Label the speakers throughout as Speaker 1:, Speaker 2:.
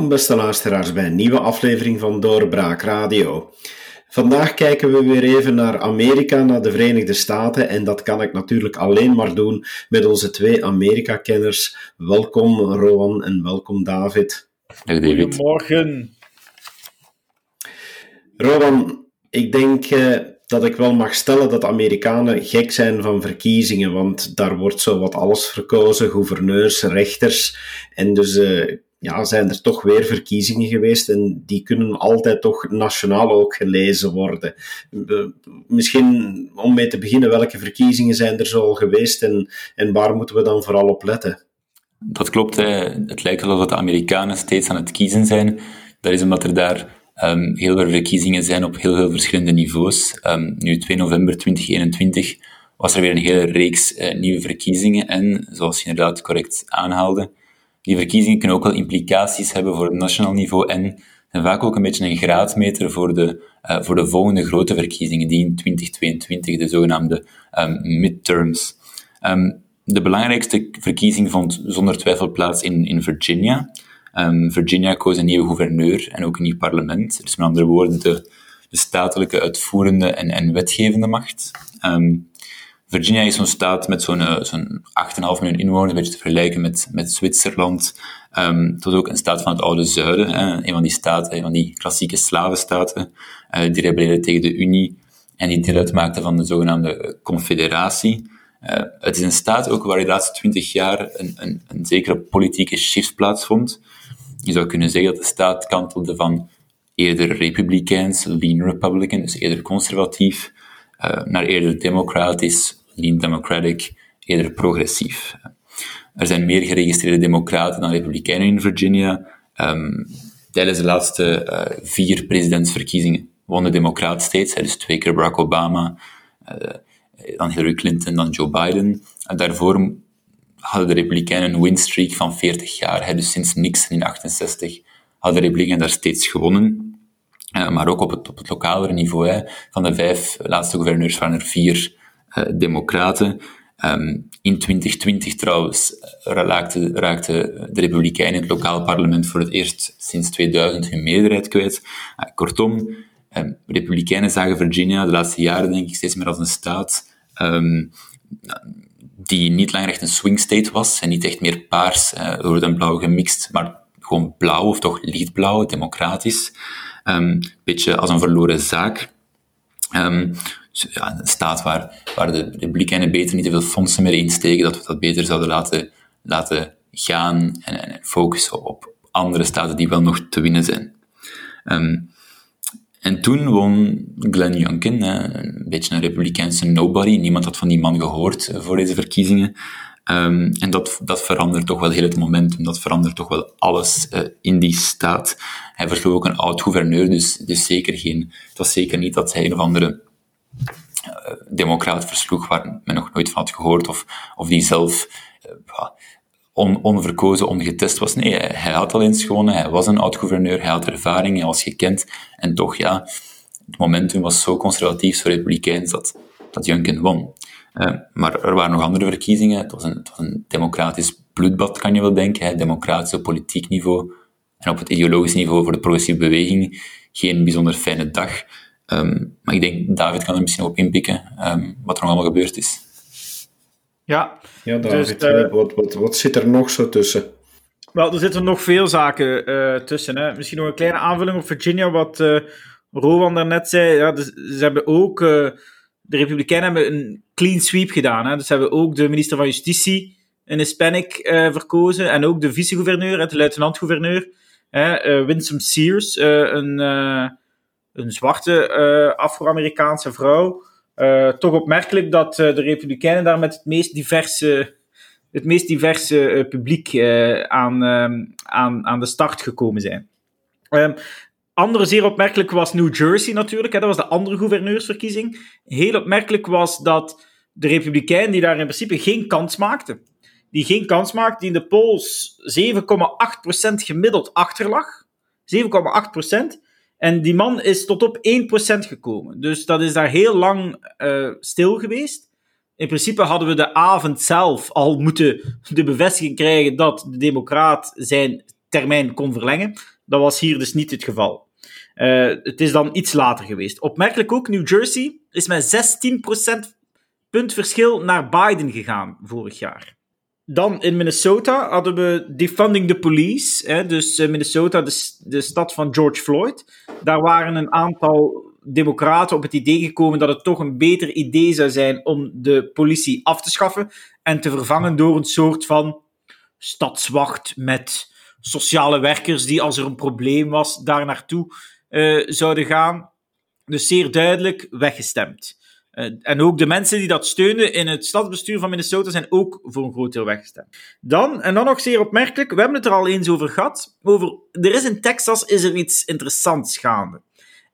Speaker 1: Welkom beste luisteraars bij een nieuwe aflevering van Doorbraak Radio. Vandaag kijken we weer even naar Amerika, naar de Verenigde Staten en dat kan ik natuurlijk alleen maar doen met onze twee Amerika-kenners. Welkom Rowan en welkom David.
Speaker 2: David.
Speaker 3: Goedemorgen.
Speaker 1: Rowan, ik denk eh, dat ik wel mag stellen dat Amerikanen gek zijn van verkiezingen, want daar wordt zo wat alles verkozen, gouverneurs, rechters en dus... Eh, ja, zijn er toch weer verkiezingen geweest en die kunnen altijd toch nationaal ook gelezen worden. Eh, misschien om mee te beginnen, welke verkiezingen zijn er zo al geweest en, en waar moeten we dan vooral op letten?
Speaker 2: Dat klopt. Het lijkt dat de Amerikanen steeds aan het kiezen zijn. Dat is omdat er daar um, heel veel verkiezingen zijn op heel veel verschillende niveaus. Um, nu, 2 november 2021 was er weer een hele reeks uh, nieuwe verkiezingen en, zoals je inderdaad correct aanhaalde, die verkiezingen kunnen ook wel implicaties hebben voor het nationaal niveau en zijn vaak ook een beetje een graadmeter voor de, uh, voor de volgende grote verkiezingen, die in 2022, de zogenaamde um, midterms. Um, de belangrijkste verkiezing vond zonder twijfel plaats in, in Virginia. Um, Virginia koos een nieuwe gouverneur en ook een nieuw parlement. Dus met andere woorden, de, de statelijke uitvoerende en, en wetgevende macht. Virginia is zo'n staat met zo'n uh, zo'n 8,5 miljoen inwoners, een beetje te vergelijken met, met Zwitserland. Um, tot ook een staat van het oude zuiden, hè, een van die staten, een van die klassieke slavenstaten, uh, die rebelleerden tegen de Unie en die deel uitmaakten van de zogenaamde confederatie. Uh, het is een staat ook waar de laatste twintig jaar een, een, een zekere politieke shift plaatsvond. Je zou kunnen zeggen dat de staat kantelde van eerder republikeins, lean republican, dus eerder conservatief, uh, naar eerder democratisch, lean democratic, eerder progressief. Er zijn meer geregistreerde democraten dan republikeinen in Virginia. Um, tijdens de laatste uh, vier presidentsverkiezingen won de democraat steeds, dus twee keer Barack Obama, dan Hillary Clinton, dan Joe Biden. En daarvoor hadden de republikeinen een winstreak van 40 jaar, dus sinds Nixon in 68 hadden de republikeinen daar steeds gewonnen. Uh, maar ook op het, op het lokalere niveau. Hè. Van de vijf laatste gouverneurs waren er vier democraten. Um, in 2020 trouwens raakte, raakte de Republikeinen in het lokaal parlement voor het eerst sinds 2000 hun meerderheid kwijt. Uh, kortom, um, Republikeinen zagen Virginia de laatste jaren denk ik steeds meer als een staat um, die niet langer echt een swing state was en niet echt meer paars, uh, rood en blauw gemixt, maar gewoon blauw of toch lichtblauw, democratisch. Een beetje als een verloren zaak. Een staat waar, waar de republikeinen beter niet te veel fondsen meer insteken, dat we dat beter zouden laten, laten gaan en, en focussen op andere staten die wel nog te winnen zijn. Um, en toen won Glenn Youngkin, een beetje een republikeinse nobody. Niemand had van die man gehoord eh, voor deze verkiezingen. Um, en dat, dat verandert toch wel heel het momentum, dat verandert toch wel alles uh, in die staat. Hij versloeg ook een oud-gouverneur, dus, dus zeker geen, het was zeker niet dat hij een of andere democraat versloeg waar men nog nooit van had gehoord, of, of die zelf uh, on, onverkozen, ongetest was. Nee, hij, had al eens gewonnen, hij was een oud-gouverneur, hij had ervaring, hij was gekend, en toch, ja, het momentum was zo conservatief, zo republikeins, dat, dat Youngkin won. Uh, maar er waren nog andere verkiezingen. Het was, een, het was een democratisch bloedbad, kan je wel denken. Hè. Democratisch op politiek niveau en op het ideologisch niveau voor de progressieve beweging. Geen bijzonder fijne dag. Um, maar ik denk, David kan er misschien op inpikken um, wat er nog allemaal gebeurd is.
Speaker 3: Ja,
Speaker 1: ja David, dus, uh, wat, wat, wat zit er nog zo tussen?
Speaker 3: Wel, er zitten nog veel zaken uh, tussen. Hè. Misschien nog een kleine aanvulling op Virginia, wat uh, Rowan daarnet zei. Ja, dus, ze hebben ook de Republikeinen hebben een clean sweep gedaan. Hè. Dus ze hebben ook de minister van Justitie, een Hispanic, uh, verkozen. En ook de vice-gouverneur, de luitenant-gouverneur, uh, Winsome Sears, uh, een, een zwarte Afro-Amerikaanse vrouw. toch opmerkelijk dat de Republikeinen daar met het meest diverse, het meest diverse publiek aan, aan, aan de start gekomen zijn. Um, andere zeer opmerkelijk was New Jersey natuurlijk. Hè, dat was de andere gouverneursverkiezing. Heel opmerkelijk was dat de Republikein, die daar in principe geen kans maakte, die geen kans maakte, die in de polls 7,8% gemiddeld achterlag. 7,8%. En die man is tot op 1% gekomen. Dus dat is daar heel lang uh, stil geweest. In principe hadden we de avond zelf al moeten de bevestiging krijgen dat de Democraat zijn termijn kon verlengen. Dat was hier dus niet het geval. Uh, het is dan iets later geweest. Opmerkelijk ook, New Jersey is met 16% punt verschil naar Biden gegaan vorig jaar. Dan in Minnesota hadden we Defunding the Police. Hè, dus uh, Minnesota, de, stad van George Floyd. Daar waren een aantal democraten op het idee gekomen dat het toch een beter idee zou zijn om de politie af te schaffen en te vervangen door een soort van stadswacht met sociale werkers die als er een probleem was daar naartoe uh, zouden gaan. Dus zeer duidelijk weggestemd. Uh, en ook de mensen die dat steunen in het stadsbestuur van Minnesota zijn ook voor een groot deel weggestemd. Dan, en dan nog zeer opmerkelijk, we hebben het er al eens over gehad, over, er is in Texas is er iets interessants gaande.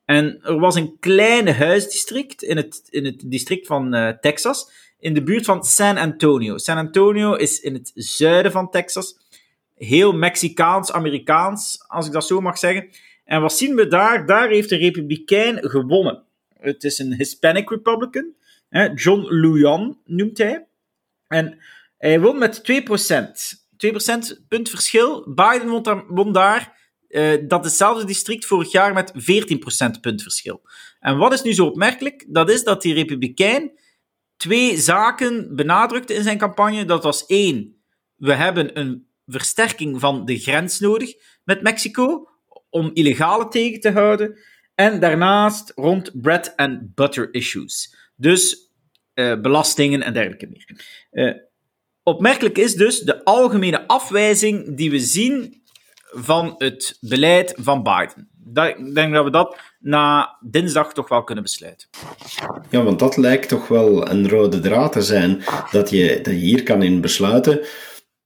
Speaker 3: En er was een kleine huisdistrict in het, in het district van uh, Texas, in de buurt van San Antonio. San Antonio is in het zuiden van Texas. Heel Mexicaans-Amerikaans, als ik dat zo mag zeggen. En wat zien we daar? Daar heeft de Republikein gewonnen. Het is een Hispanic Republican. John Lujan noemt hij. En hij won met 2%. 2% punt verschil. Biden won daar, uh, dat hetzelfde district vorig jaar met 14% punt verschil. En wat is nu zo opmerkelijk? Dat is dat die Republikein twee zaken benadrukte in zijn campagne. Dat was één, we hebben een versterking van de grens nodig met Mexico om illegale tegen te houden. En daarnaast rond bread and butter issues. Dus uh, belastingen en dergelijke meer. Uh, opmerkelijk is dus de algemene afwijzing die we zien van het beleid van Biden. ik denk dat we dat na dinsdag toch wel kunnen besluiten.
Speaker 1: Ja, want dat lijkt toch wel een rode draad te zijn, dat je, dat hier kan in besluiten.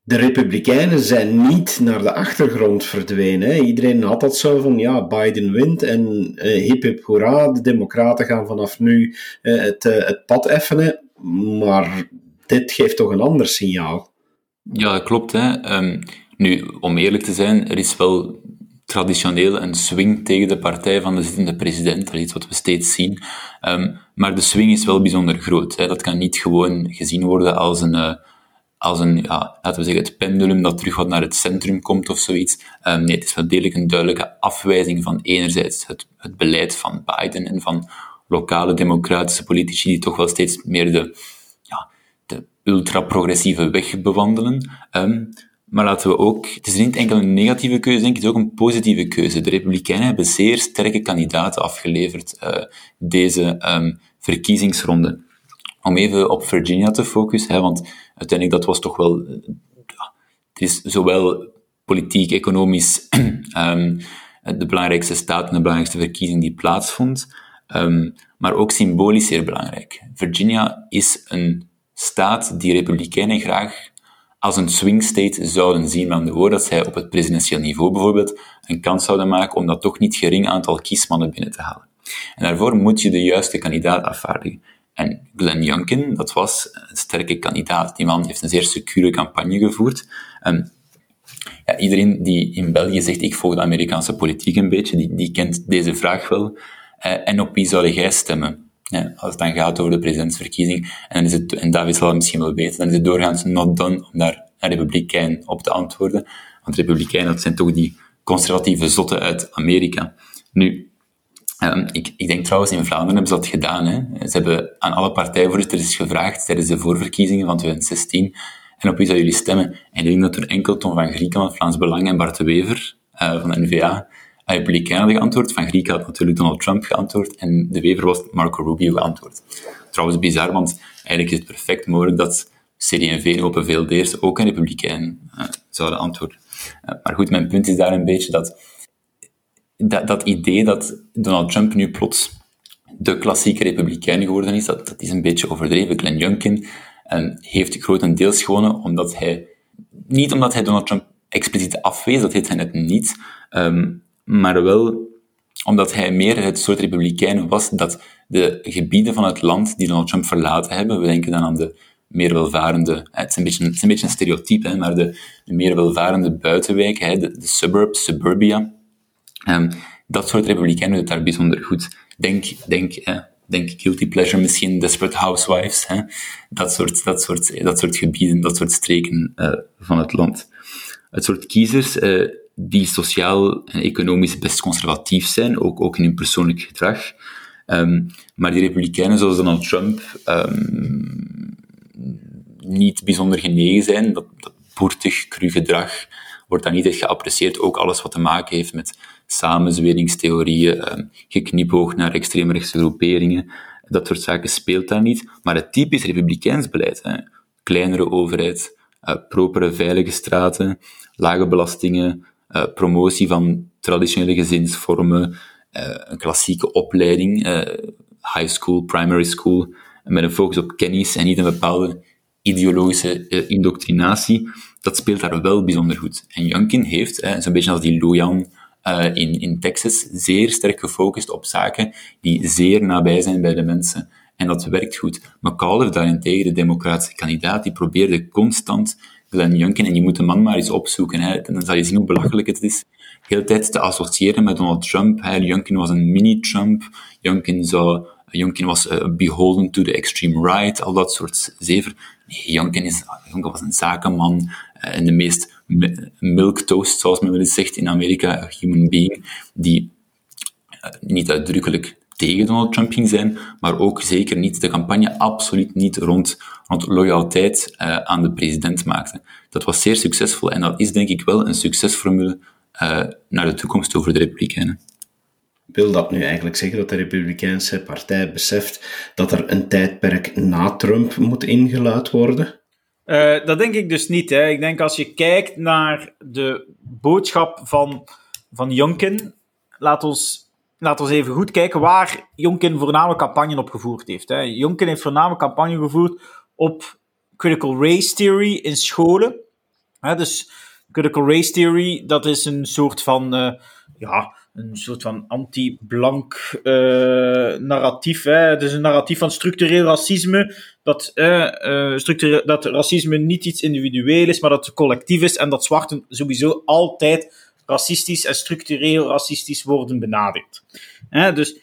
Speaker 1: De Republikeinen zijn niet naar de achtergrond verdwenen. Iedereen had dat zo van, ja, Biden wint en uh, hip hip hoera, de Democraten gaan vanaf nu uh, het, uh, het pad effenen. Maar dit geeft toch een ander signaal.
Speaker 2: Ja, dat klopt. Hè. Um, nu, om eerlijk te zijn, er is wel traditioneel een swing tegen de partij van de zittende president. Dat is iets wat we steeds zien. Um, maar de swing is wel bijzonder groot. Hè. Dat kan niet gewoon gezien worden als een, als een ja, laten we zeggen, het pendulum dat terug wat naar het centrum komt of zoiets. Um, nee, het is wel degelijk een duidelijke afwijzing van enerzijds het, het beleid van Biden en van lokale democratische politici die toch wel steeds meer de, ja, de ultra-progressieve weg bewandelen. Um, maar laten we ook, het is niet enkel een negatieve keuze, denk ik, het is ook een positieve keuze. De Republikeinen hebben zeer sterke kandidaten afgeleverd uh, deze um, verkiezingsronde. Om even op Virginia te focussen, hè, want uiteindelijk dat was toch wel, uh, het is zowel politiek, economisch um, de belangrijkste staat en de belangrijkste verkiezing die plaatsvond, um, maar ook symbolisch zeer belangrijk. Virginia is een staat die Republikeinen graag als een swing state zouden zien, met de woorden dat zij op het presidentieel niveau bijvoorbeeld een kans zouden maken om dat toch niet gering aantal kiesmannen binnen te halen. En daarvoor moet je de juiste kandidaat afvaardigen. En Glenn Youngkin, dat was een sterke kandidaat. Die man heeft een zeer secure campagne gevoerd. Ja, iedereen die in België zegt, ik volg de Amerikaanse politiek een beetje, die, die kent deze vraag wel. Eh, en op wie zou jij stemmen? Ja, als het dan gaat over de presidentsverkiezing, en, dan is het, en David zal het misschien wel weten, dan is het doorgaans not done om daar een republikein op te antwoorden. Want republikeinen, dat zijn toch die conservatieve zotten uit Amerika. Nu, um, ik, ik denk trouwens, in Vlaanderen hebben ze dat gedaan. Hè. Ze hebben aan alle partijvoorzitters gevraagd tijdens de voorverkiezingen van 2016 en op wie zou jullie stemmen? En ik denk dat er enkel Tom van Grieken van Vlaams Belang en Bart de Wever uh, van de N-VA Republikeinen hadden geantwoord. Van Grieken had natuurlijk Donald Trump geantwoord. En de Wever was Marco Rubio geantwoord. Trouwens bizar, want eigenlijk is het perfect mogelijk dat CD&V en Open VLD'ers ook een Republikein uh, zouden antwoorden. Maar goed, mijn punt is daar een beetje dat, dat dat idee dat Donald Trump nu plots de klassieke republikein geworden is, dat, dat is een beetje overdreven. Glenn Youngkin um, heeft grotendeels gewonnen omdat hij, niet omdat hij Donald Trump expliciet afwees, dat heet hij net niet, um, maar wel omdat hij meer het soort republikein was dat de gebieden van het land die Donald Trump verlaten hebben, we denken dan aan de meer welvarende, het is een beetje, een, beetje stereotype, maar de, meer welvarende buitenwijken, hè, de, de suburbs, suburbia, um, dat soort republikeinen doet daar bijzonder goed. Denk, denk, hè, denk guilty pleasure misschien, Desperate Housewives, hè, dat, soort, dat, soort, dat soort gebieden, dat soort streken uh, van het land. Het soort kiezers uh, die sociaal en economisch best conservatief zijn, ook, ook in hun persoonlijk gedrag. Um, maar die republikeinen zoals Donald Trump um, niet bijzonder genegen zijn. Dat, dat boertig, cru gedrag wordt dan niet echt geapprecieerd. Ook alles wat te maken heeft met samenzweringstheorieën, um, geknipoog naar extreemrechtse groeperingen. Dat soort zaken speelt daar niet. Maar het typisch republikeins beleid, hè, kleinere overheid, uh, propere veilige straten, lage belastingen, uh, promotie van traditionele gezinsvormen, uh, een klassieke opleiding, high school, primary school, met een focus op kennis en niet een bepaalde ideologische indoctrinatie, dat speelt daar wel bijzonder goed. En Youngkin heeft, zo'n beetje als die Loyan uh, in, in Texas, zeer sterk gefocust op zaken die zeer nabij zijn bij de mensen. En dat werkt goed. McAuliffe daarentegen, de democratische kandidaat, die probeerde constant Glenn Youngkin, en je moet de man maar eens opzoeken, hè, dan zal je zien hoe belachelijk het is, heel tijd te associëren met Donald Trump. Hè. Youngkin was een mini-Trump, Youngkin, was uh, beholden to the extreme right, al dat soort zever. Nee, is, Youngkin was een zakenman en de meest milk toast, zoals men wel eens zegt in Amerika, human being, die uh, niet uitdrukkelijk tegen Donald Trump ging zijn, maar ook zeker niet de campagne absoluut niet rond, rond loyaliteit uh, aan de president maakte. Dat was zeer succesvol en dat is denk ik wel een succesformule naar de toekomst over de Republikeinen.
Speaker 1: Wil dat nu eigenlijk zeggen dat de Republikeinse partij beseft dat er een tijdperk na Trump moet ingeluid worden?
Speaker 3: Uh, dat denk ik dus niet. Hè. Ik denk als je kijkt naar de boodschap van, van Jonken, laat ons laten we even goed kijken waar Jonkin voornamelijk campagne op gevoerd heeft. Hè. Jonkin heeft voornamelijk campagne gevoerd op critical race theory in scholen. Hè, dus critical race theory, dat is een soort van, uh, ja, een soort van anti-blank uh, narratief. Hè. Het is een narratief van structureel racisme. Dat, uh, structureel, dat racisme niet iets individueel is, maar dat het collectief is. En dat zwarten sowieso altijd racistisch en structureel racistisch worden benaderd. dus,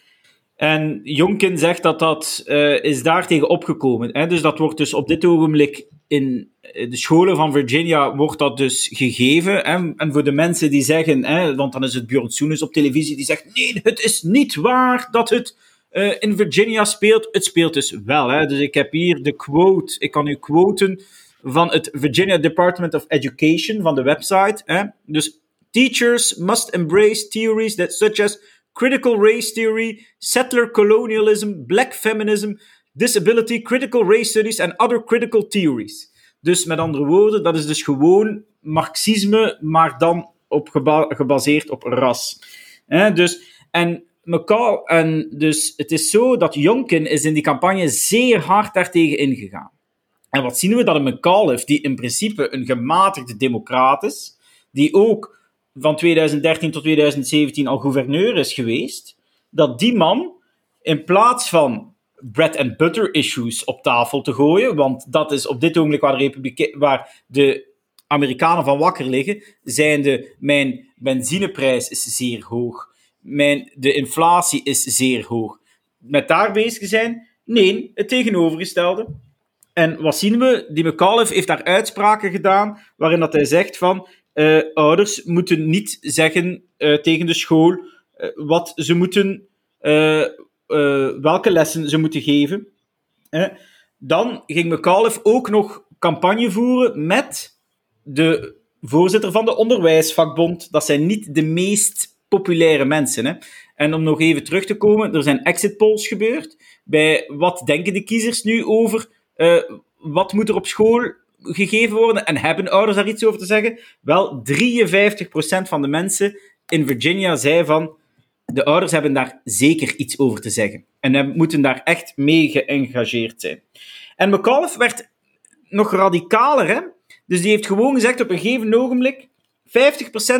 Speaker 3: en Jonkin zegt dat dat uh, is daartegen opgekomen. Hè? Dus dat wordt dus op dit ogenblik in de scholen van Virginia wordt dat dus gegeven. Hè? En voor de mensen die zeggen, hè, want dan is het Bjorn Soenes op televisie, die zegt, nee, het is niet waar dat het uh, in Virginia speelt. Het speelt dus wel. Hè? Dus ik heb hier de quote, ik kan u quoten van het Virginia Department of Education, van de website. Hè? Dus Teachers must embrace theories that such as critical race theory, settler colonialism, black feminism, disability, critical race studies and other critical theories. Dus met andere woorden, dat is dus gewoon marxisme, maar dan op gebaseerd op ras. dus, en McCall, en dus het is zo dat Jonkin is in die campagne zeer hard daartegen ingegaan. En wat zien we? Dat een McAuliffe, die in principe een gematigde democraat is, die ook van 2013 tot 2017 al gouverneur is geweest, dat die man in plaats van bread and butter issues op tafel te gooien, want dat is op dit ogenblik waar de, waar de Amerikanen van wakker liggen, zijn de, mijn benzineprijs is zeer hoog, mijn, de inflatie is zeer hoog. Met daar bezig zijn? Nee, het tegenovergestelde. En wat zien we? Die McAuliffe heeft daar uitspraken gedaan waarin dat hij zegt van uh, ouders moeten niet zeggen uh, tegen de school uh, wat ze moeten, welke lessen ze moeten geven. dan ging McAuliffe ook nog campagne voeren met de voorzitter van de onderwijsvakbond. Dat zijn niet de meest populaire mensen. Hè? En om nog even terug te komen, er zijn exit polls gebeurd. Bij wat denken de kiezers nu over wat moet er op school gegeven worden en hebben ouders daar iets over te zeggen? Wel, 53% van de mensen in Virginia zei van de ouders hebben daar zeker iets over te zeggen. En moeten daar echt mee geëngageerd zijn. En McAuliffe werd nog radicaler, hè? Dus die heeft gewoon gezegd op een gegeven ogenblik: 50%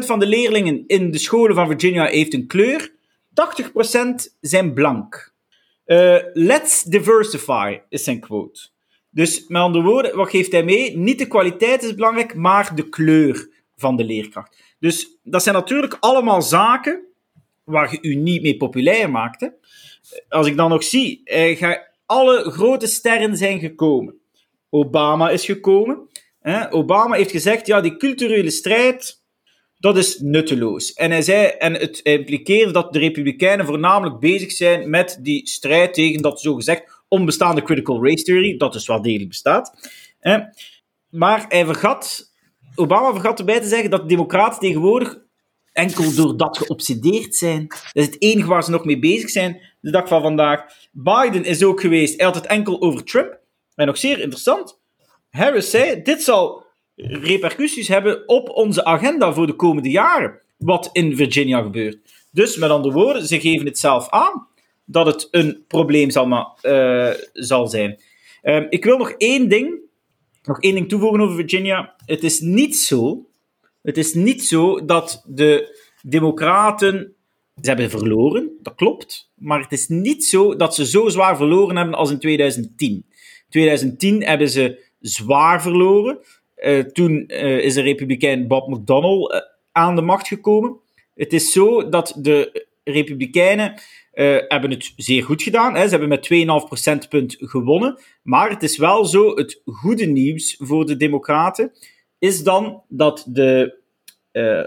Speaker 3: van de leerlingen in de scholen van Virginia heeft een kleur, 80% zijn blank. Uh, let's diversify, is zijn quote. Dus met andere woorden, wat geeft hij mee? Niet de kwaliteit is belangrijk, maar de kleur van de leerkracht. Dus dat zijn natuurlijk allemaal zaken waar je u niet mee populair maakt. Als ik dan nog zie, eh, alle grote sterren zijn gekomen. Obama is gekomen. Obama heeft gezegd, ja, die culturele strijd, dat is nutteloos. En hij zei, en het impliceerde dat de Republikeinen voornamelijk bezig zijn met die strijd tegen dat zogezegd onbestaande critical race theory, dat dus wel degelijk bestaat. Maar hij vergat, Obama vergat erbij te zeggen dat de Democraten tegenwoordig enkel door dat geobsedeerd zijn. Dat is het enige waar ze nog mee bezig zijn, de dag van vandaag. Biden is ook geweest, hij had het enkel over Trump. En nog zeer interessant, Harris zei, dit zal repercussies hebben op onze agenda voor de komende jaren, wat in Virginia gebeurt. Dus met andere woorden, ze geven het zelf aan dat het een probleem zal, uh, zal zijn. Um, ik wil nog één ding, nog één ding toevoegen over Virginia. Het is niet zo, het is niet zo dat de Democraten ze hebben verloren, dat klopt. Maar het is niet zo dat ze zo zwaar verloren hebben als in 2010. In 2010 hebben ze zwaar verloren. Uh, toen uh, is de republikein Bob McDonnell aan de macht gekomen. Het is zo dat de republikeinen hebben het zeer goed gedaan. Hè. Ze hebben met 2,5 procentpunt gewonnen. Maar het is wel zo, het goede nieuws voor de democraten is dan dat de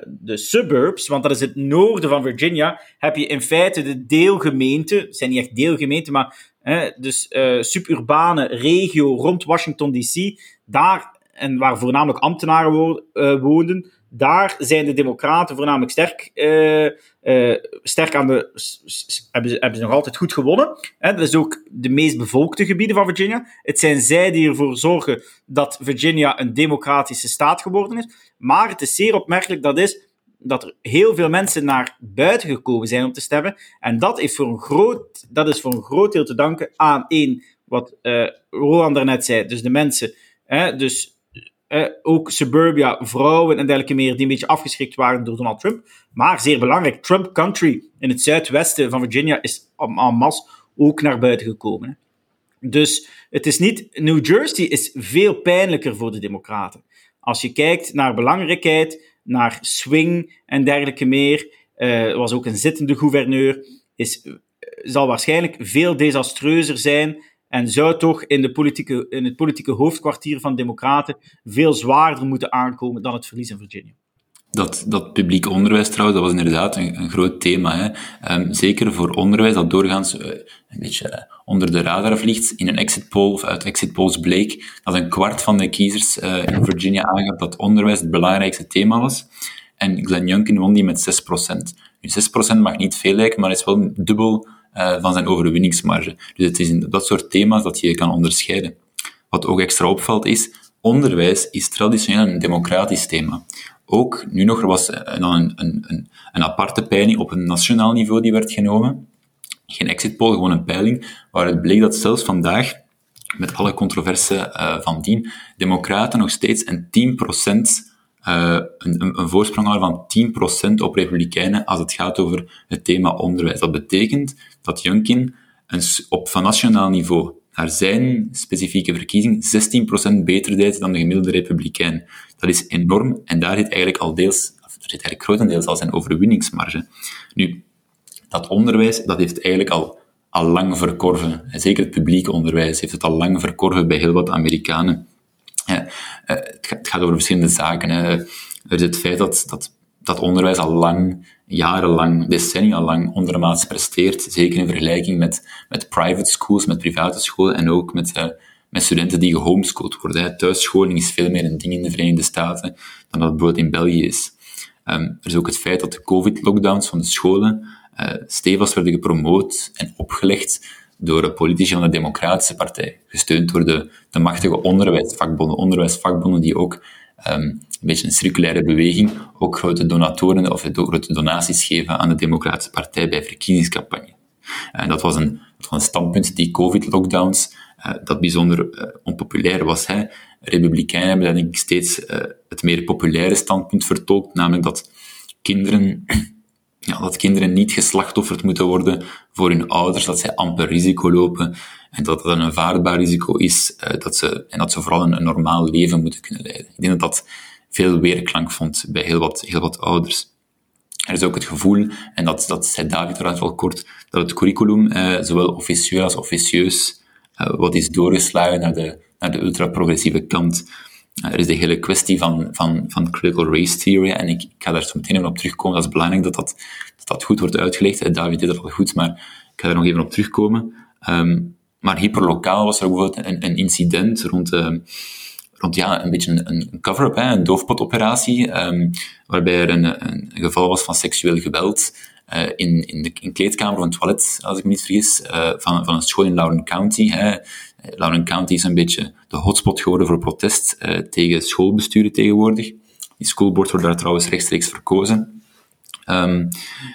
Speaker 3: de suburbs, want dat is het noorden van Virginia, heb je in feite de deelgemeenten, het zijn niet echt deelgemeenten, maar hè, dus uh, suburbane regio rond Washington DC, daar en waar voornamelijk ambtenaren wo uh, woonden, daar zijn de Democraten voornamelijk sterk, uh, sterk aan de. Hebben ze, hebben ze nog altijd goed gewonnen. Hè? Dat is ook de meest bevolkte gebieden van Virginia. Het zijn zij die ervoor zorgen dat Virginia een democratische staat geworden is. Maar het is zeer opmerkelijk dat is dat er heel veel mensen naar buiten gekomen zijn om te stemmen. En dat, heeft voor een groot, dat is voor een groot deel te danken aan één, wat uh, Roland daarnet zei. Dus de mensen, hè, dus uh, ook suburbia, vrouwen en dergelijke meer, die een beetje afgeschrikt waren door Donald Trump. Maar zeer belangrijk, Trump Country in het zuidwesten van Virginia is en masse ook naar buiten gekomen. Dus het is niet, New Jersey is veel pijnlijker voor de Democraten. Als je kijkt naar belangrijkheid, naar swing en dergelijke meer, uh, was ook een zittende gouverneur, is, zal waarschijnlijk veel desastreuzer zijn en zou toch in, de politieke, in het politieke hoofdkwartier van Democraten veel zwaarder moeten aankomen dan het verlies in Virginia.
Speaker 2: Dat, dat publiek onderwijs trouwens, dat was inderdaad een, een groot thema. Hè. Um, zeker voor onderwijs dat doorgaans uh, een beetje uh, onder de radar vliegt. In een exit poll, of uit exit polls bleek dat een kwart van de kiezers uh, in Virginia aangaf dat onderwijs het belangrijkste thema was. En Glenn Youngkin won die met 6%. Nu, 6% mag niet veel lijken, maar is wel dubbel uh, van zijn overwinningsmarge. Dus het is in dat soort thema's dat je kan onderscheiden. Wat ook extra opvalt is, onderwijs is traditioneel een democratisch thema. Ook nu nog, er was dan een, een, een, een aparte peiling op een nationaal niveau die werd genomen. Geen exit poll, gewoon een peiling, waar het bleek dat zelfs vandaag, met alle controverse uh, van dien, democraten nog steeds een 10% uh, een, een, voorsprong houden van 10% op republikeinen als het gaat over het thema onderwijs. Dat betekent dat Junkin een, op van nationaal niveau naar zijn specifieke verkiezing 16% beter deed dan de gemiddelde republikein. Dat is enorm en daar zit eigenlijk al deels, zit eigenlijk grotendeels al zijn overwinningsmarge. Nu, dat onderwijs, dat heeft eigenlijk al, al lang verkorven. En zeker het publieke onderwijs heeft het al lang verkorven bij heel wat Amerikanen. Eh, het gaat over verschillende zaken. Er is het feit dat, dat, onderwijs al lang, jarenlang, decennia lang ondermaats presteert, zeker in vergelijking met, met private schools, met private scholen en ook met, uh, met studenten die gehomeschoold worden. Hè. Thuisscholing is veel meer een ding in de Verenigde Staten dan dat bijvoorbeeld in België is. Um, er is ook het feit dat de covid-lockdowns van de scholen uh, stevig werden gepromoot en opgelegd door politici van de Democratische Partij, gesteund door de, machtige onderwijsvakbonden, onderwijsvakbonden die ook um, een beetje een circulaire beweging, ook grote donatoren of grote donaties geven aan de Democratische Partij bij verkiezingscampagne. En dat was een, dat was een standpunt, die COVID-lockdowns, uh, dat bijzonder uh, onpopulair was. Hè. Republikeinen hebben denk ik steeds uh, het meer populaire standpunt vertolkt, namelijk dat kinderen ja, dat kinderen niet geslachtofferd moeten worden voor hun ouders, dat zij amper risico lopen en dat dat een vaartbaar risico is uh, dat ze, en dat ze vooral een, normaal leven moeten kunnen leiden. Ik denk dat dat veel weerklank vond bij heel wat, heel wat ouders. Er is ook het gevoel, en dat, dat zei David trouwens wel kort, dat het curriculum, uh, zowel officieus als officieus, uh, wat is doorgeslagen naar de, naar de ultra-progressieve kant. Er is de hele kwestie van, van, van critical race theory, en ik, ik ga daar zo meteen even op terugkomen. Dat is belangrijk dat dat, goed wordt uitgelegd. David deed dat al goed, maar ik ga er nog even op terugkomen. Um, maar hyperlokaal was er bijvoorbeeld een, een incident rond, uh, rond ja, een beetje een, een cover-up, een doofpotoperatie, um, waarbij er een, een, geval was van seksueel geweld uh, in, in de in kleedkamer of een toilet, als ik me niet vergis, van, van een school in Loudoun County. Hè. Loudoun County is een beetje de hotspot geworden voor protest uh, tegen schoolbesturen tegenwoordig. Die schoolboard wordt daar trouwens rechtstreeks verkozen. Um,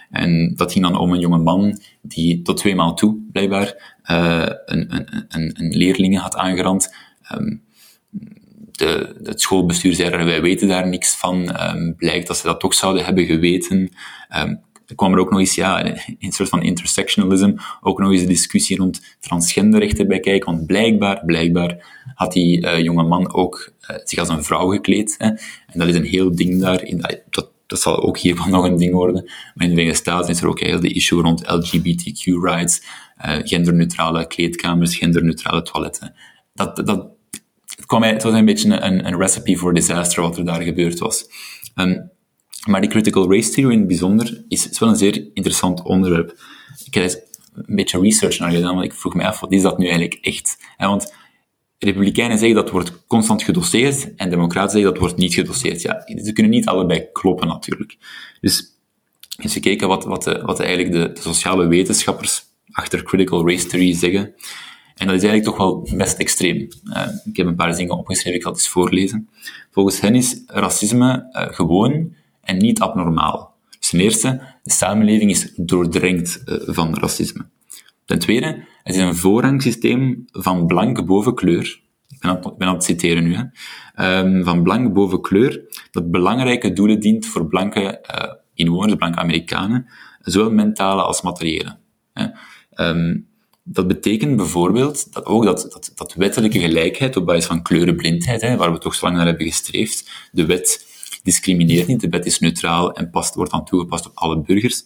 Speaker 2: en dat ging dan om een jonge man die tot twee maal toe, blijkbaar, uh, een, een, een, een leerlingen had aangerand. Um, de, het schoolbestuur zei er, wij weten daar niks van. Um, blijkt dat ze dat toch zouden hebben geweten. Er kwam er ook nog eens, ja, een soort van intersectionalism, ook nog eens een discussie rond transgenderrechten bij kijken, want blijkbaar, blijkbaar had die uh, jonge man ook uh, zich als een vrouw gekleed. Hè, en dat is een heel ding daar, in, dat, dat zal ook hiervan nog een ding worden. Maar in de Verenigde Staten is er ook heel de issue rond LGBTQ rights, uh, genderneutrale kleedkamers, genderneutrale toiletten. Dat, dat, het, kwam, het was een beetje een, een recipe voor disaster wat er daar gebeurd was. Um, maar die critical race theory in het bijzonder is, is wel een zeer interessant onderwerp. Ik heb een beetje research naar gedaan, want ik vroeg me af, wat is dat nu eigenlijk echt? want Republikeinen zeggen dat wordt constant gedoseerd en Democraten zeggen dat wordt niet gedoseerd. Ja, ze kunnen niet allebei kloppen natuurlijk. Dus eens gekeken wat, wat, de, wat eigenlijk de, de, sociale wetenschappers achter critical race theory zeggen. En dat is eigenlijk toch wel best extreem. Uh, ik heb een paar dingen opgeschreven, ik zal het eens voorlezen. Volgens hen is racisme uh, gewoon en niet abnormaal. Dus ten eerste, de samenleving is doordrenkt uh, van racisme. Ten tweede, het is een voorrangsysteem van blank boven kleur. Ik ben aan, het citeren nu. Hè. Um, van blank boven kleur, dat belangrijke doelen dient voor blanke uh, inwoners, blanke Amerikanen, zowel mentale als materiële. Hè. Um, dat betekent bijvoorbeeld dat ook dat, dat, dat wettelijke gelijkheid op basis van kleurenblindheid, hè, waar we toch zo lang naar hebben gestreefd, de wet discrimineert niet, de wet is neutraal en past, wordt dan toegepast op alle burgers,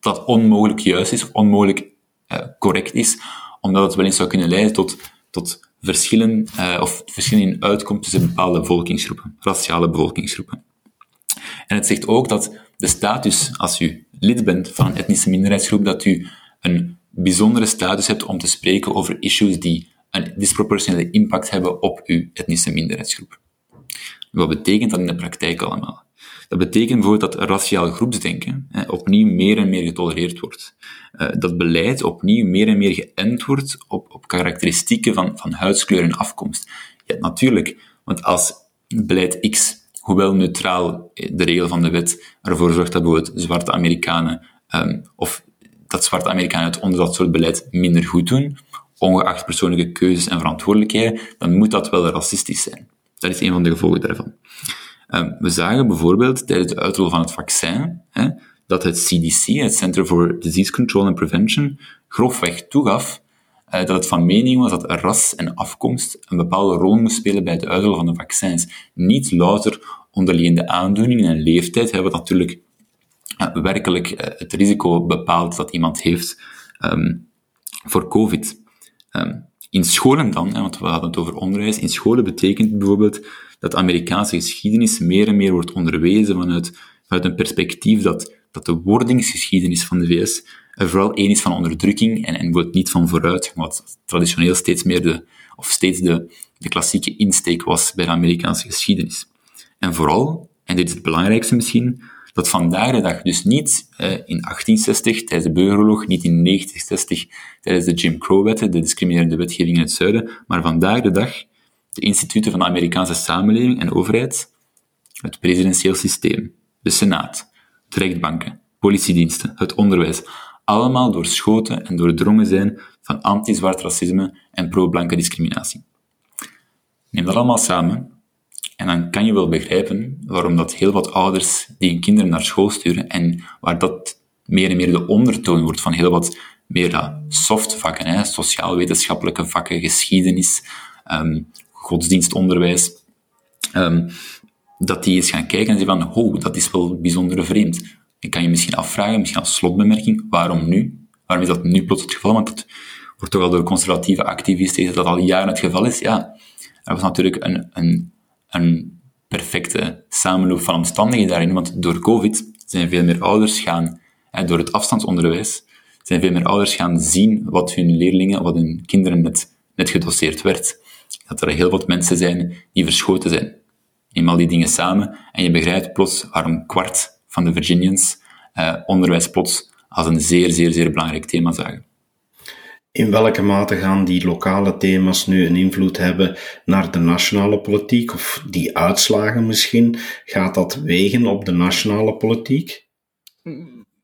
Speaker 2: dat onmogelijk juist is of onmogelijk uh, correct is, omdat het wel eens zou kunnen leiden tot, tot verschillen, uh, of verschillen in uitkomst tussen bepaalde bevolkingsgroepen, raciale bevolkingsgroepen. En het zegt ook dat de status, als u lid bent van een etnische minderheidsgroep, dat u een bijzondere status hebt om te spreken over issues die een disproportionele impact hebben op uw etnische minderheidsgroep. Wat betekent dat in de praktijk allemaal? Dat betekent bijvoorbeeld dat raciaal groepsdenken hè, opnieuw meer en meer getolereerd wordt. Uh, dat beleid opnieuw meer en meer geënt wordt op, op karakteristieken van, van huidskleur en afkomst. Ja, natuurlijk, want als beleid X, hoewel neutraal de regel van de wet ervoor zorgt dat bijvoorbeeld zwarte Amerikanen um, of dat zwarte Amerikanen het onder dat soort beleid minder goed doen, ongeacht persoonlijke keuzes en verantwoordelijkheden, dan moet dat wel racistisch zijn. Dat is een van de gevolgen daarvan. Um, we zagen bijvoorbeeld tijdens de uitrol van het vaccin hè, dat het CDC, het Center for Disease Control and Prevention, grofweg toegaf uh, dat het van mening was dat ras en afkomst een bepaalde rol moest spelen bij de uitrol van de vaccins. Niet louter onderliggende aandoeningen en leeftijd, hè, wat natuurlijk uh, werkelijk uh, het risico bepaalt dat iemand heeft um, voor COVID. Um, in scholen dan, hè, want we hadden het over onderwijs, in scholen betekent bijvoorbeeld dat Amerikaanse geschiedenis meer en meer wordt onderwezen vanuit, vanuit een perspectief dat, dat de wordingsgeschiedenis van de VS er vooral één is van onderdrukking en, en wordt niet van vooruitgang, wat traditioneel steeds meer de, of steeds de, de klassieke insteek was bij de Amerikaanse geschiedenis. En vooral, en dit is het belangrijkste misschien, dat vandaag de dag, dus niet eh, in 1860 tijdens de burgeroorlog, niet in 1960 tijdens de Jim Crow-wetten, de discriminerende wetgeving in het zuiden, maar vandaag de dag de instituten van de Amerikaanse samenleving en overheid, het presidentieel systeem, de Senaat, de rechtbanken, politiediensten, het onderwijs, allemaal doorschoten en doordrongen zijn van anti-zwart racisme en pro-blanke discriminatie. Neem dat allemaal samen en dan kan je wel begrijpen waarom dat heel wat ouders die hun kinderen naar school sturen en waar dat meer en meer de ondertoon wordt van heel wat meer dat soft vakken, hè, sociaal-wetenschappelijke vakken, geschiedenis, um, godsdienstonderwijs, um, dat die eens gaan kijken en zeggen van, oh, dat is wel bijzonder vreemd. Je kan je misschien afvragen, misschien als slotbemerking, waarom nu? Waarom is dat nu plots het geval? Want dat wordt toch al door conservatieve activisten dat al jaren het geval is. Ja, er was natuurlijk een, een een perfecte samenloop van omstandigheden daarin, want door COVID zijn veel meer ouders gaan, en door het afstandsonderwijs, zijn veel meer ouders gaan zien wat hun leerlingen, wat hun kinderen net, net gedoseerd werd. Dat er heel wat mensen zijn die verschoten zijn. Neem al die dingen samen en je begrijpt plots waarom kwart van de Virginians eh, onderwijs plots als een zeer, zeer, zeer belangrijk thema zagen.
Speaker 1: In welke mate gaan die lokale thema's nu een invloed hebben naar de nationale politiek? Of die uitslagen misschien? Gaat dat wegen op de nationale politiek?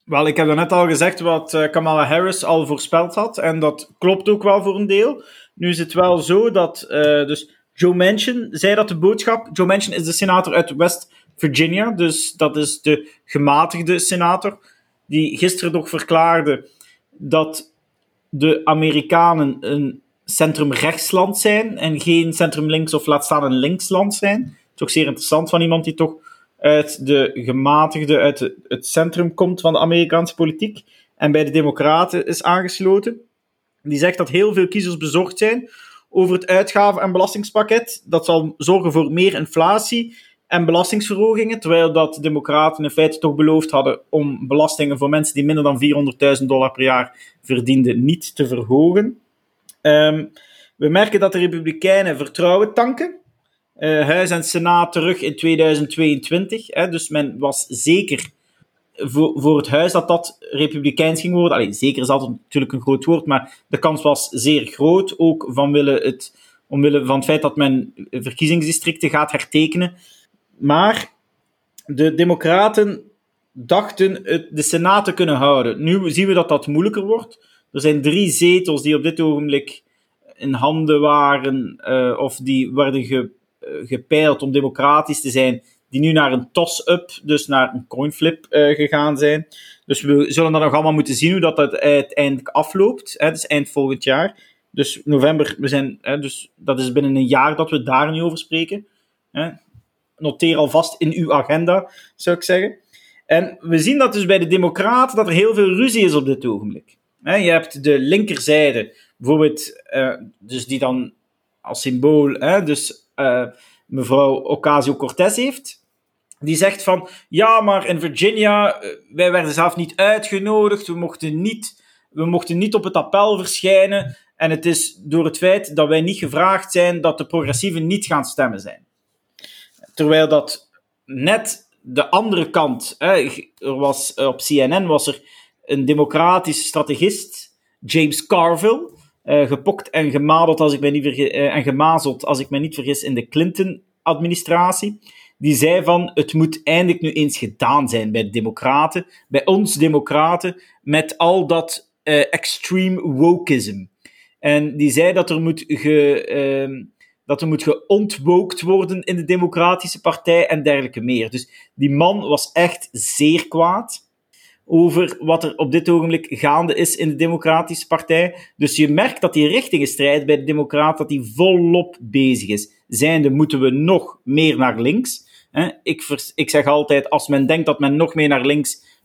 Speaker 3: Wel, ik heb net al gezegd wat eh, Kamala Harris al voorspeld had. En dat klopt ook wel voor een deel. Nu is het wel zo dat. Uh, dus Joe Manchin zei dat de boodschap. Joe Manchin is de senator uit West Virginia. Dus dat is de gematigde senator. Die gisteren nog verklaarde dat de Amerikanen een centrum-rechtsland zijn en geen centrum-links of laat staan een linksland zijn. Toch zeer interessant van iemand die toch uit de gematigde, uit het centrum komt van de Amerikaanse politiek en bij de Democraten is aangesloten. Die zegt dat heel veel kiezers bezorgd zijn over het uitgaven- en belastingspakket. Dat zal zorgen voor meer inflatie en belastingsverhogingen, terwijl dat de Democraten in feite toch beloofd hadden om belastingen voor mensen die minder dan 400.000 dollar per jaar verdienden niet te verhogen. Um, we merken dat de Republikeinen vertrouwen tanken. Uh, Huis en Senaat terug in 2022. Hè, dus men was zeker voor, voor het huis dat dat republikeins ging worden. Allee, zeker is altijd natuurlijk een groot woord, maar de kans was zeer groot. Ook vanwille het, omwille van het feit dat men verkiezingsdistricten gaat hertekenen. Maar de Democraten dachten het, de Senaat te kunnen houden. Nu zien we dat dat moeilijker wordt. Er zijn drie zetels die op dit ogenblik in handen waren, uh, of die werden ge, uh, gepeild om democratisch te zijn, die nu naar een toss-up, dus naar een coinflip uh, gegaan zijn. Dus we zullen dan nog allemaal moeten zien hoe dat uiteindelijk afloopt. Hè, dus eind volgend jaar. Dus november, we zijn, hè, dus dat is binnen een jaar dat we daar nu over spreken. Hè noteer alvast in uw agenda, zou ik zeggen. En we zien dat dus bij de Democraten dat er heel veel ruzie is op dit ogenblik. je hebt de linkerzijde, bijvoorbeeld, uh, dus die dan als symbool, dus uh, mevrouw Ocasio-Cortez heeft. Die zegt van, ja, maar in Virginia, uh, wij werden zelf niet uitgenodigd, we mochten niet, we mochten niet op het appel verschijnen. En het is door het feit dat wij niet gevraagd zijn dat de progressieven niet gaan stemmen zijn. Terwijl dat net de andere kant, hè, er was, op CNN was er een democratische strategist, James Carville, uh, gepokt en gemadeld als ik me niet vergis, uh, en gemazeld, als ik me niet vergis, in de Clinton-administratie. Die zei van, het moet eindelijk nu eens gedaan zijn bij de democraten, bij ons democraten, met al dat uh, extreme wokeism. En die zei dat er moet ge, ehm, dat er moet geontwookt worden in de Democratische Partij en dergelijke meer. Dus die man was echt zeer kwaad over wat er op dit ogenblik gaande is in de Democratische Partij. Dus je merkt dat die richtingenstrijd bij de Democraten dat die volop bezig is. Zijnde moeten we nog meer naar links. Ik zeg altijd, als men denkt dat men nog meer naar links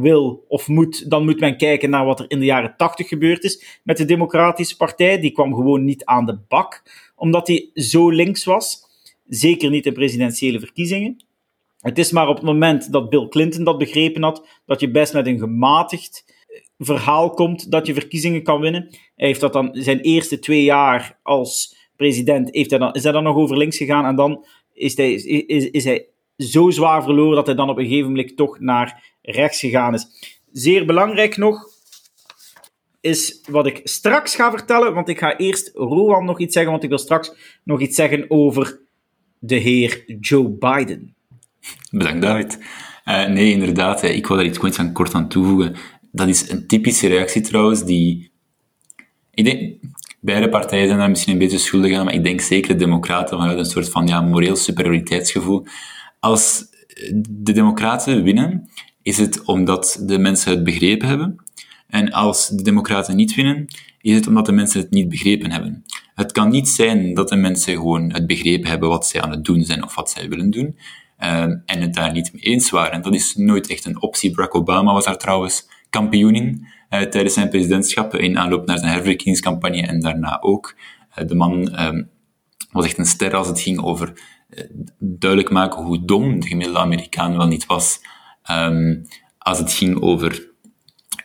Speaker 3: wil of moet, dan moet men kijken naar wat er in de jaren tachtig gebeurd is met de Democratische Partij. Die kwam gewoon niet aan de bak omdat hij zo links was. Zeker niet in presidentiële verkiezingen. Het is maar op het moment dat Bill Clinton dat begrepen had, dat je best met een gematigd eh, verhaal komt dat je verkiezingen kan winnen. Hij heeft dat dan zijn eerste twee jaar als president, heeft hij dan, is hij dan nog over links gegaan en dan is hij, is, is hij zo zwaar verloren dat hij dan op een gegeven moment toch naar rechts gegaan is. Zeer belangrijk nog, is wat ik straks ga vertellen. Want ik ga eerst Rowan nog iets zeggen, want ik wil straks nog iets zeggen over de heer Joe Biden.
Speaker 2: Bedankt, David. Uh, nee, inderdaad, ik wil daar iets kort aan, kort aan toevoegen. Dat is een typische reactie trouwens, die... Ik denk, beide partijen zijn daar misschien een beetje schuldig aan, maar ik denk zeker de democraten vanuit een soort van ja, moreel superioriteitsgevoel. Als de democraten winnen, is het omdat de mensen het begrepen hebben en als de democraten niet winnen, is het omdat de mensen het niet begrepen hebben. Het kan niet zijn dat de mensen gewoon het begrepen hebben wat zij aan het doen zijn of wat zij willen doen, uh, en het daar niet mee eens waren. Dat is nooit echt een optie. Barack Obama was daar trouwens kampioen in uh, tijdens zijn presidentschap, in aanloop naar zijn herverkiezingscampagne en daarna ook. Uh, de man ehm, was echt een ster als het ging over duidelijk maken hoe dom de gemiddelde Amerikaan wel niet was ehm, als het ging over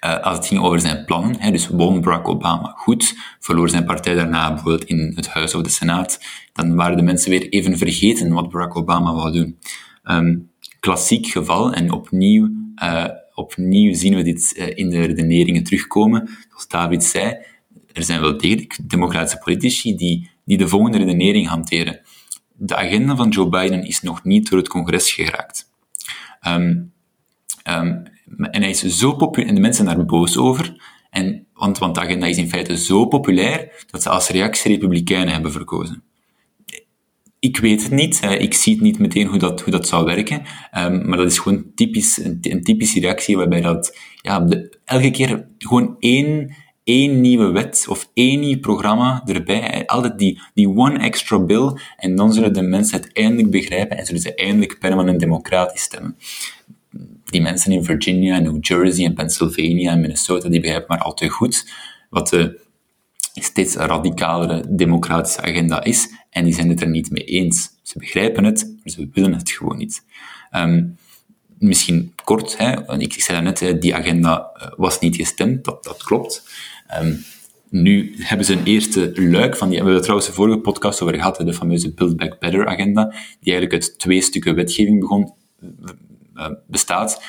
Speaker 2: uh, als het ging over zijn plannen. Hè, dus won Barack Obama goed, verloor zijn partij daarna bijvoorbeeld in het Huis of de Senaat, dan waren de mensen weer even vergeten wat Barack Obama wou doen. Um, klassiek geval, en opnieuw, uh, opnieuw zien we dit uh, in de redeneringen terugkomen. Zoals David zei, er zijn wel degelijk democratische politici die, die de volgende redenering hanteren. De agenda van Joe Biden is nog niet door het congres geraakt. Um, um, en hij is zo populair, en de mensen zijn daar boos over, en, want, want de agenda is in feite zo populair, dat ze als reactie Republikeinen hebben verkozen. Ik weet het niet, ik zie het niet meteen hoe dat, hoe dat zou werken, um, maar dat is gewoon typisch, een, typische reactie waarbij dat, ja, elke keer gewoon één, één nieuwe wet of één nieuw programma erbij, altijd die, die one extra bill, en dan zullen de mensen het eindelijk begrijpen en zullen ze eindelijk permanent democratisch stemmen die mensen in Virginia en New Jersey en Pennsylvania en Minnesota, die begrijpen maar al te goed wat de steeds radicalere democratische agenda is, en die zijn het er niet mee eens. Ze begrijpen het, maar ze willen het gewoon niet. Um, misschien kort, hè, ik, ik zei net, die agenda eh, was niet gestemd, dat, dat klopt. Um, nu hebben ze een eerste luik van die, we hebben trouwens de vorige podcast over gehad, de fameuze Build Back Better agenda, die eigenlijk uit twee stukken wetgeving begon, uh, bestaat.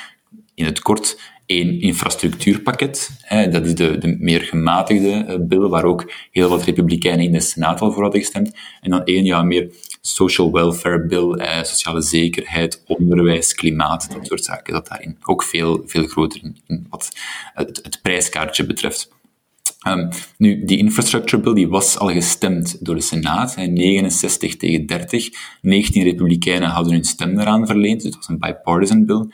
Speaker 2: In het kort één infrastructuurpakket. Hè, dat is de, de meer gematigde bill, waar ook heel wat republikeinen in de Senaat al voor hadden gestemd. En dan één ja, meer social welfare bill, eh, sociale zekerheid, onderwijs, klimaat, dat soort zaken. Dat daarin ook veel, veel groter in, wat het, het, prijskaartje betreft. Um, nu, die infrastructure bill die was al gestemd door de Senaat, hè, 69 tegen 30. 19 republikeinen hadden hun stem eraan verleend, dus het was een bipartisan bill.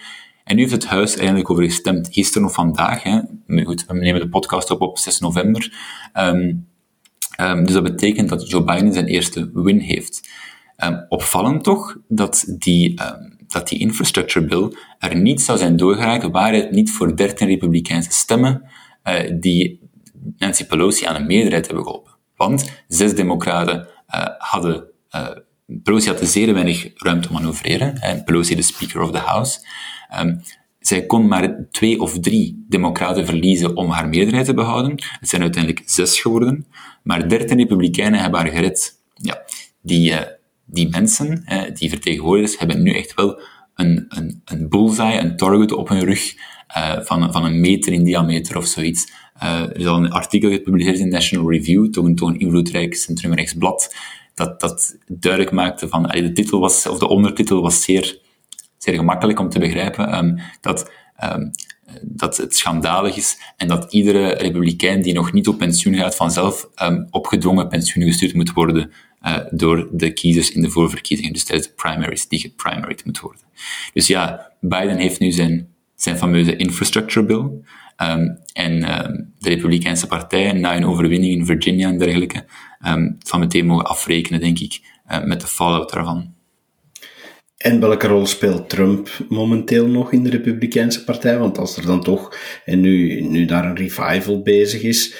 Speaker 2: En nu heeft het Huis eindelijk over gestemd, gisteren of vandaag. Goed, we nemen de podcast op op 6 november. Um, um, dus dat betekent dat Joe Biden zijn eerste win heeft. Um, opvallend toch dat die, dat die infrastructure bill er niet zou zijn doorgeraakt waar het niet voor 13 republikeinse stemmen uh, die Nancy Pelosi aan een meerderheid hebben geholpen. Want zes democraten uh, hadden uh, Pelosi had zeer weinig ruimte om manoeuvreren. En Pelosi, de Speaker of the House. Um, zij kon maar twee of drie democraten verliezen om haar meerderheid te behouden. Het zijn uiteindelijk zes geworden. Maar dertien republikeinen hebben haar gered. Ja, die, die mensen, uh, die vertegenwoordigers, hebben nu echt wel een, een, een bullseye, een target op hun rug uh, van, van een meter in diameter of zoiets. er is al een artikel gepubliceerd in National Review, toch een, toch invloedrijk centrumrechtsblad, dat, dat duidelijk maakte van, de titel was, of de ondertitel was zeer zeer gemakkelijk om te begrijpen um, dat, um, dat het schandalig is en dat iedere republikein die nog niet op pensioen gaat vanzelf um, opgedwongen pensioen gestuurd moet worden uh, door de kiezers in de voorverkiezingen, dus tijdens de primaries, die geprimaried moet worden. Dus ja, Biden heeft nu zijn, zijn fameuze infrastructure bill. Um, en um, de Republikeinse partij, na een overwinning in Virginia en dergelijke, um, zal meteen mogen afrekenen, denk ik, uh, met de fallout daarvan.
Speaker 1: En welke rol speelt Trump momenteel nog in de Republikeinse Partij? Want als er dan toch, en nu, nu daar een revival bezig is,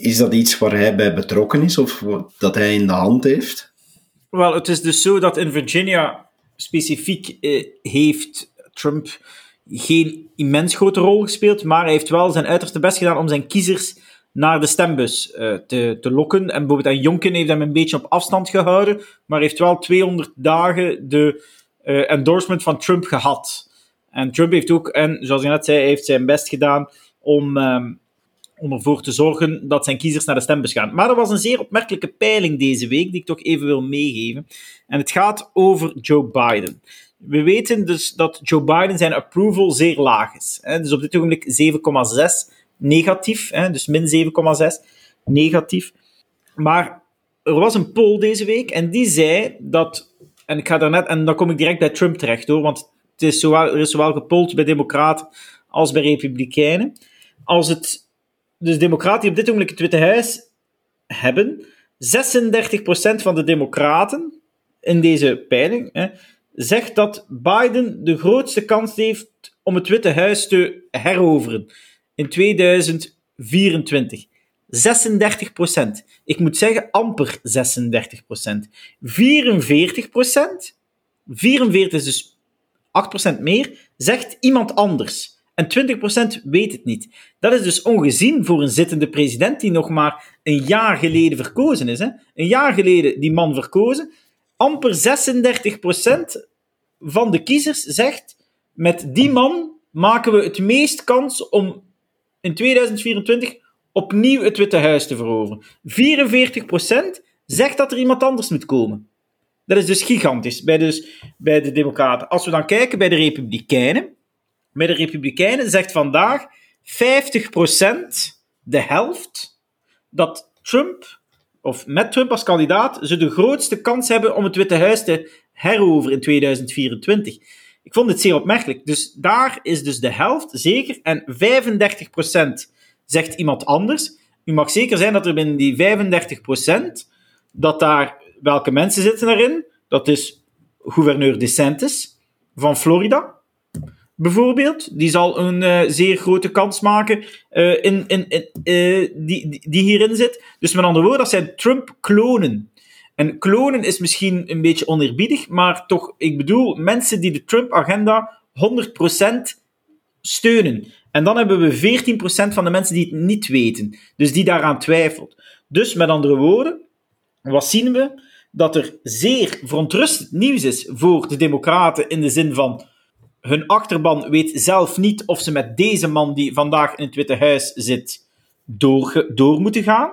Speaker 1: is dat iets waar hij bij betrokken is of dat hij in de hand heeft?
Speaker 3: Wel, het is dus zo dat in Virginia specifiek eh, heeft Trump geen immens grote rol gespeeld, maar hij heeft wel zijn uiterste best gedaan om zijn kiezers naar de stembus uh, te, te lokken. En bijvoorbeeld Jonken heeft hem een beetje op afstand gehouden, maar heeft wel 200 dagen de uh, endorsement van Trump gehad. En Trump heeft ook, en zoals je net zei, heeft zijn best gedaan om, um, om ervoor te zorgen dat zijn kiezers naar de stembus gaan. Maar er was een zeer opmerkelijke peiling deze week, die ik toch even wil meegeven. En het gaat over Joe Biden. We weten dus dat Joe Biden zijn approval zeer laag is. Dus op dit ogenblik 7,6 negatief, dus min 7,6 negatief. Maar er was een poll deze week en die zei dat, en ik ga daar net, en dan kom ik direct bij Trump terecht hoor, want het is zowel, er is zowel gepold bij Democraten als bij Republikeinen. Als het, dus Democraten op dit ogenblik het Witte Huis hebben, 36% van de Democraten in deze peiling hè, zegt dat Biden de grootste kans heeft om het Witte Huis te heroveren in 2024. 36% Ik moet zeggen, amper 36 44 44% is dus 8% meer, zegt iemand anders. En 20% weet het niet. Dat is dus ongezien voor een zittende president die nog maar een jaar geleden verkozen is. Hè? Een jaar geleden die man verkozen. Amper 36% van de kiezers zegt: met die man maken we het meest kans om in 2024 opnieuw het Witte Huis te veroveren. 44% zegt dat er iemand anders moet komen. Dat is dus gigantisch bij, dus, bij de Democraten. Als we dan kijken bij de Republikeinen. Bij de Republikeinen zegt vandaag 50%, de helft, dat Trump, of met Trump als kandidaat, ze de grootste kans hebben om het Witte Huis te heroveren in 2024. Ik vond het zeer opmerkelijk. Dus daar is dus de helft zeker. En 35% zegt iemand anders. U mag zeker zijn dat er binnen die 35% dat daar welke mensen zitten daarin. Dat is gouverneur DeSantis van Florida, bijvoorbeeld. Die zal een uh, zeer grote kans maken uh, in, in, in uh, die, die hierin zit. Dus met andere woorden, dat zijn Trump-klonen. En klonen is misschien een beetje oneerbiedig, maar toch, ik bedoel, mensen die de Trump-agenda 100% steunen. En dan hebben we 14% van de mensen die het niet weten, dus die daaraan twijfelt. Dus met andere woorden, wat zien we? Dat er zeer verontrustend nieuws is voor de Democraten in de zin van hun achterban weet zelf niet of ze met deze man die vandaag in het Witte Huis zit door, door moeten gaan.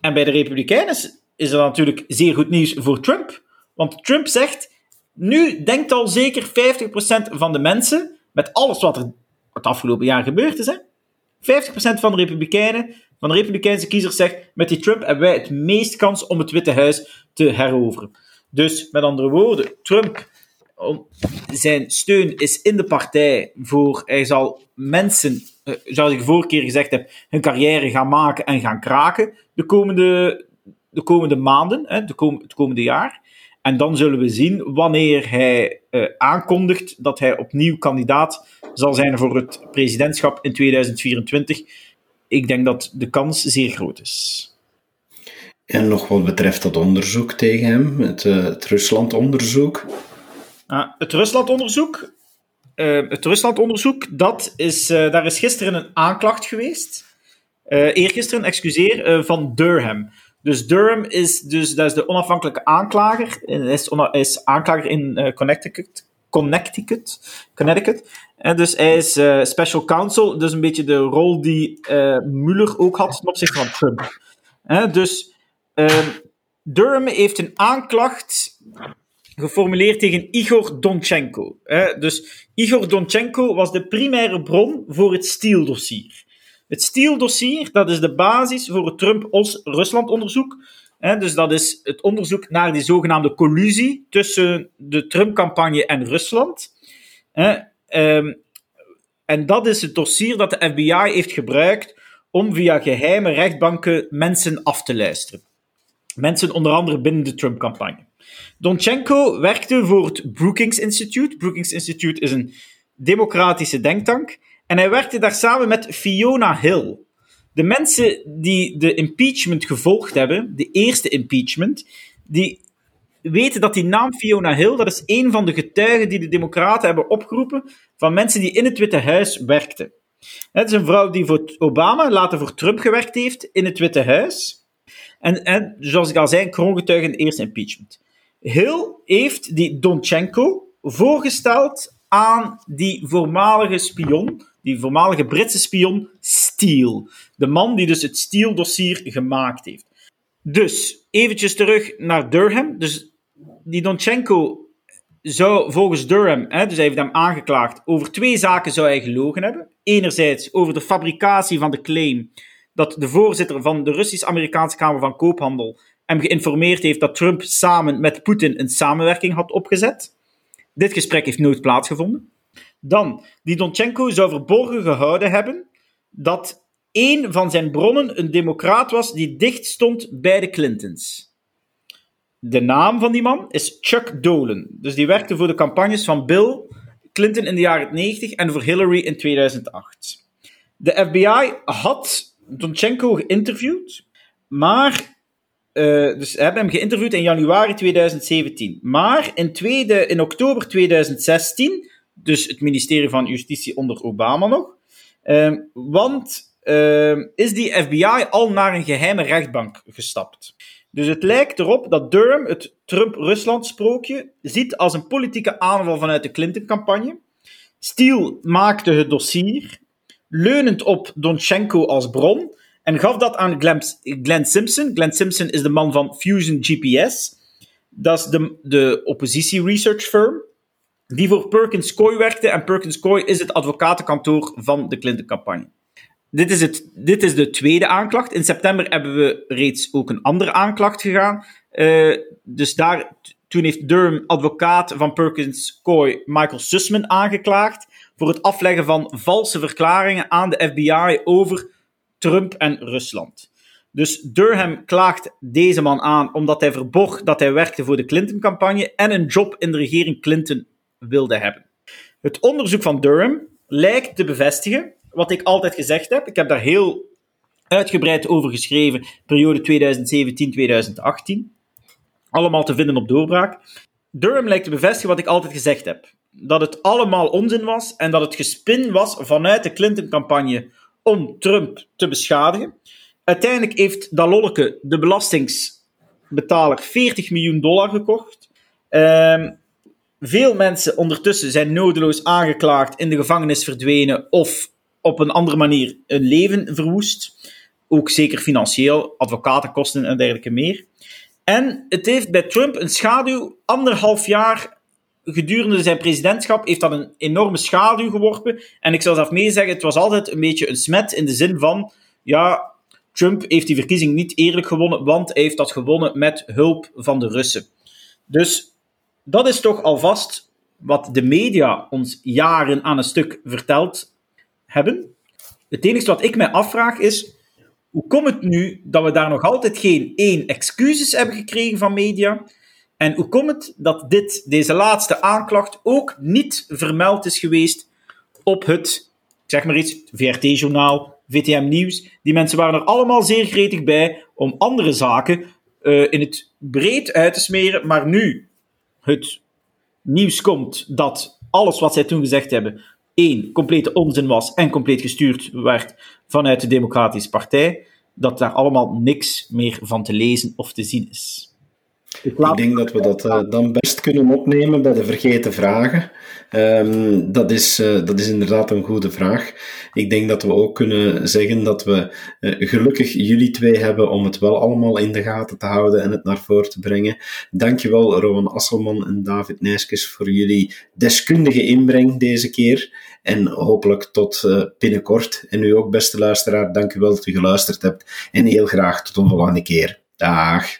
Speaker 3: En bij de Republikeinen is dat natuurlijk zeer goed nieuws voor Trump. Want Trump zegt, nu denkt al zeker 50% van de mensen, met alles wat er het afgelopen jaar gebeurd is, hè, 50% van de Republikeinen, van de Republikeinse kiezers zegt, met die Trump hebben wij het meest kans om het Witte Huis te heroveren. Dus met andere woorden, Trump, zijn steun is in de partij voor, hij zal mensen, eh, zoals ik vorige keer gezegd heb, hun carrière gaan maken en gaan kraken de komende, de komende maanden, hè, de kom, het komende jaar. En dan zullen we zien wanneer hij uh, aankondigt dat hij opnieuw kandidaat zal zijn voor het presidentschap in 2024. Ik denk dat de kans zeer groot is.
Speaker 1: En nog wat betreft dat onderzoek tegen hem, het, uh, het Rusland-onderzoek.
Speaker 3: Uh, het Rusland-onderzoek, uh, het Rusland-onderzoek, dat is, daar is gisteren een aanklacht geweest. eergisteren, excuseer, van Durham. Dus Durham is, dus, dat is de onafhankelijke aanklager. Is, is aanklager in Connecticut. Connecticut. Connecticut. En dus hij is special counsel. Dus een beetje de rol die Mueller ook had ten opzichte van Trump. dus ehm, Durham heeft een aanklacht geformuleerd tegen Igor Donchenko. dus Igor Donchenko was de primaire bron voor het Steele-dossier. Het Steele-dossier, dat is de basis voor het Trump-Rusland-onderzoek. Dus dat is het onderzoek naar die zogenaamde collusie tussen de Trump-campagne en Rusland. Ehm, en dat is het dossier dat de FBI heeft gebruikt om via geheime rechtbanken mensen af te luisteren. Mensen onder andere binnen de Trump-campagne. Donchenko werkte voor het Brookings Institute. Brookings Institute is een democratische denktank. En hij werkte daar samen met Fiona Hill. De mensen die de impeachment gevolgd hebben, de eerste impeachment, die weten dat die naam Fiona Hill, dat is een van de getuigen die de Democraten hebben opgeroepen van mensen die in het Witte Huis werkten. Het is een vrouw die voor Obama, later voor Trump gewerkt heeft in het Witte Huis. En, en zoals ik al zei, een kroongetuige in de eerste impeachment. Hill heeft die Donchenko voorgesteld aan die voormalige spion, die voormalige Britse spion Steele. De man die dus het Steele-dossier gemaakt heeft. Dus, eventjes terug naar Durham. Dus die Donchenko zou volgens Durham, hè, dus hij heeft hem aangeklaagd, over twee zaken zou hij gelogen hebben. Enerzijds over de fabricatie van de claim dat de voorzitter van de Russisch-Amerikaanse Kamer van Koophandel hem geïnformeerd heeft dat Trump samen met Poetin een samenwerking had opgezet. Dit gesprek heeft nooit plaatsgevonden. Dan, die Donchenko zou verborgen gehouden hebben dat een van zijn bronnen een democraat was die dicht stond bij de Clintons. De naam van die man is Chuck Dolan. Dus die werkte voor de campagnes van Bill Clinton in de jaren 90 en voor Hillary in 2008. De FBI had Donchenko geïnterviewd, maar uh, dus we hebben hem geïnterviewd in januari 2017. Maar in, tweede, in oktober 2016, dus het ministerie van Justitie onder Obama nog, uh, want uh, is die FBI al naar een geheime rechtbank gestapt. Dus het lijkt erop dat Durham het Trump-Rusland-sprookje ziet als een politieke aanval vanuit de Clinton-campagne. Steele maakte het dossier, leunend op Donchenko als bron, en gaf dat aan Glenn, Simpson. Glenn Simpson is de man van Fusion GPS. Dat is de, de oppositie-research firm die voor Perkins Coy werkte. En Perkins Coy is het advocatenkantoor van de Clinton-campagne. Dit is, het, dit is de tweede aanklacht. In september hebben we reeds ook een andere aanklacht gegaan. Uh, dus daar, toen heeft Durham, advocaat van Perkins Coy, Michael Sussman aangeklaagd voor het afleggen van valse verklaringen aan de FBI over Trump en Rusland. Dus Durham klaagt deze man aan omdat hij verborg dat hij werkte voor de Clinton-campagne en een job in de regering Clinton wilde hebben. Het onderzoek van Durham lijkt te bevestigen wat ik altijd gezegd heb. Ik heb daar heel uitgebreid over geschreven, periode 2017-2018. Allemaal te vinden op doorbraak. Durham lijkt te bevestigen wat ik altijd gezegd heb. Dat het allemaal onzin was en dat het gespin was vanuit de Clinton-campagne om Trump te beschadigen. Uiteindelijk heeft Dalolleke, de belastingsbetaler, 40 miljoen dollar gekocht. Um, veel mensen ondertussen zijn nodeloos aangeklaagd, in de gevangenis verdwenen of op een andere manier een leven verwoest. Ook zeker financieel, advocatenkosten en dergelijke meer. En het heeft bij Trump een schaduw anderhalf jaar gedurende zijn presidentschap heeft dat een enorme schaduw geworpen. En ik zal zelf mee zeggen, het was altijd een beetje een smet in de zin van, ja, Trump heeft die verkiezing niet eerlijk gewonnen, want hij heeft dat gewonnen met hulp van de Russen. Dus dat is toch alvast wat de media ons jaren aan een stuk verteld hebben. Het enige wat ik mij afvraag is, hoe komt het nu dat we daar nog altijd geen één excuses hebben gekregen van media? En hoe komt het dat dit, deze laatste aanklacht ook niet vermeld is geweest op het, zeg maar iets, VRT-journaal, VTM Nieuws? Die mensen waren er allemaal zeer gretig bij om andere zaken uh, in het breed uit te smeren, maar nu het nieuws komt dat alles wat zij toen gezegd hebben, één, complete onzin was en compleet gestuurd werd vanuit de Democratische Partij, dat daar allemaal niks meer van te lezen of te zien is.
Speaker 1: Ik, denk dat we dat uh, dan best kunnen opnemen bij de vergeten vragen. Um, dat, is, uh, dat is inderdaad een goede vraag. Ik denk dat we ook kunnen zeggen dat we uh, gelukkig jullie twee hebben om het wel allemaal in de gaten te houden en het naar voren te brengen. Dankjewel Rowan Asselman en David Nijskes voor jullie deskundige inbreng deze keer. En hopelijk tot binnenkort. En u ook, beste luisteraar, dankjewel dat u geluisterd hebt. En heel graag tot een volgende keer. Dag.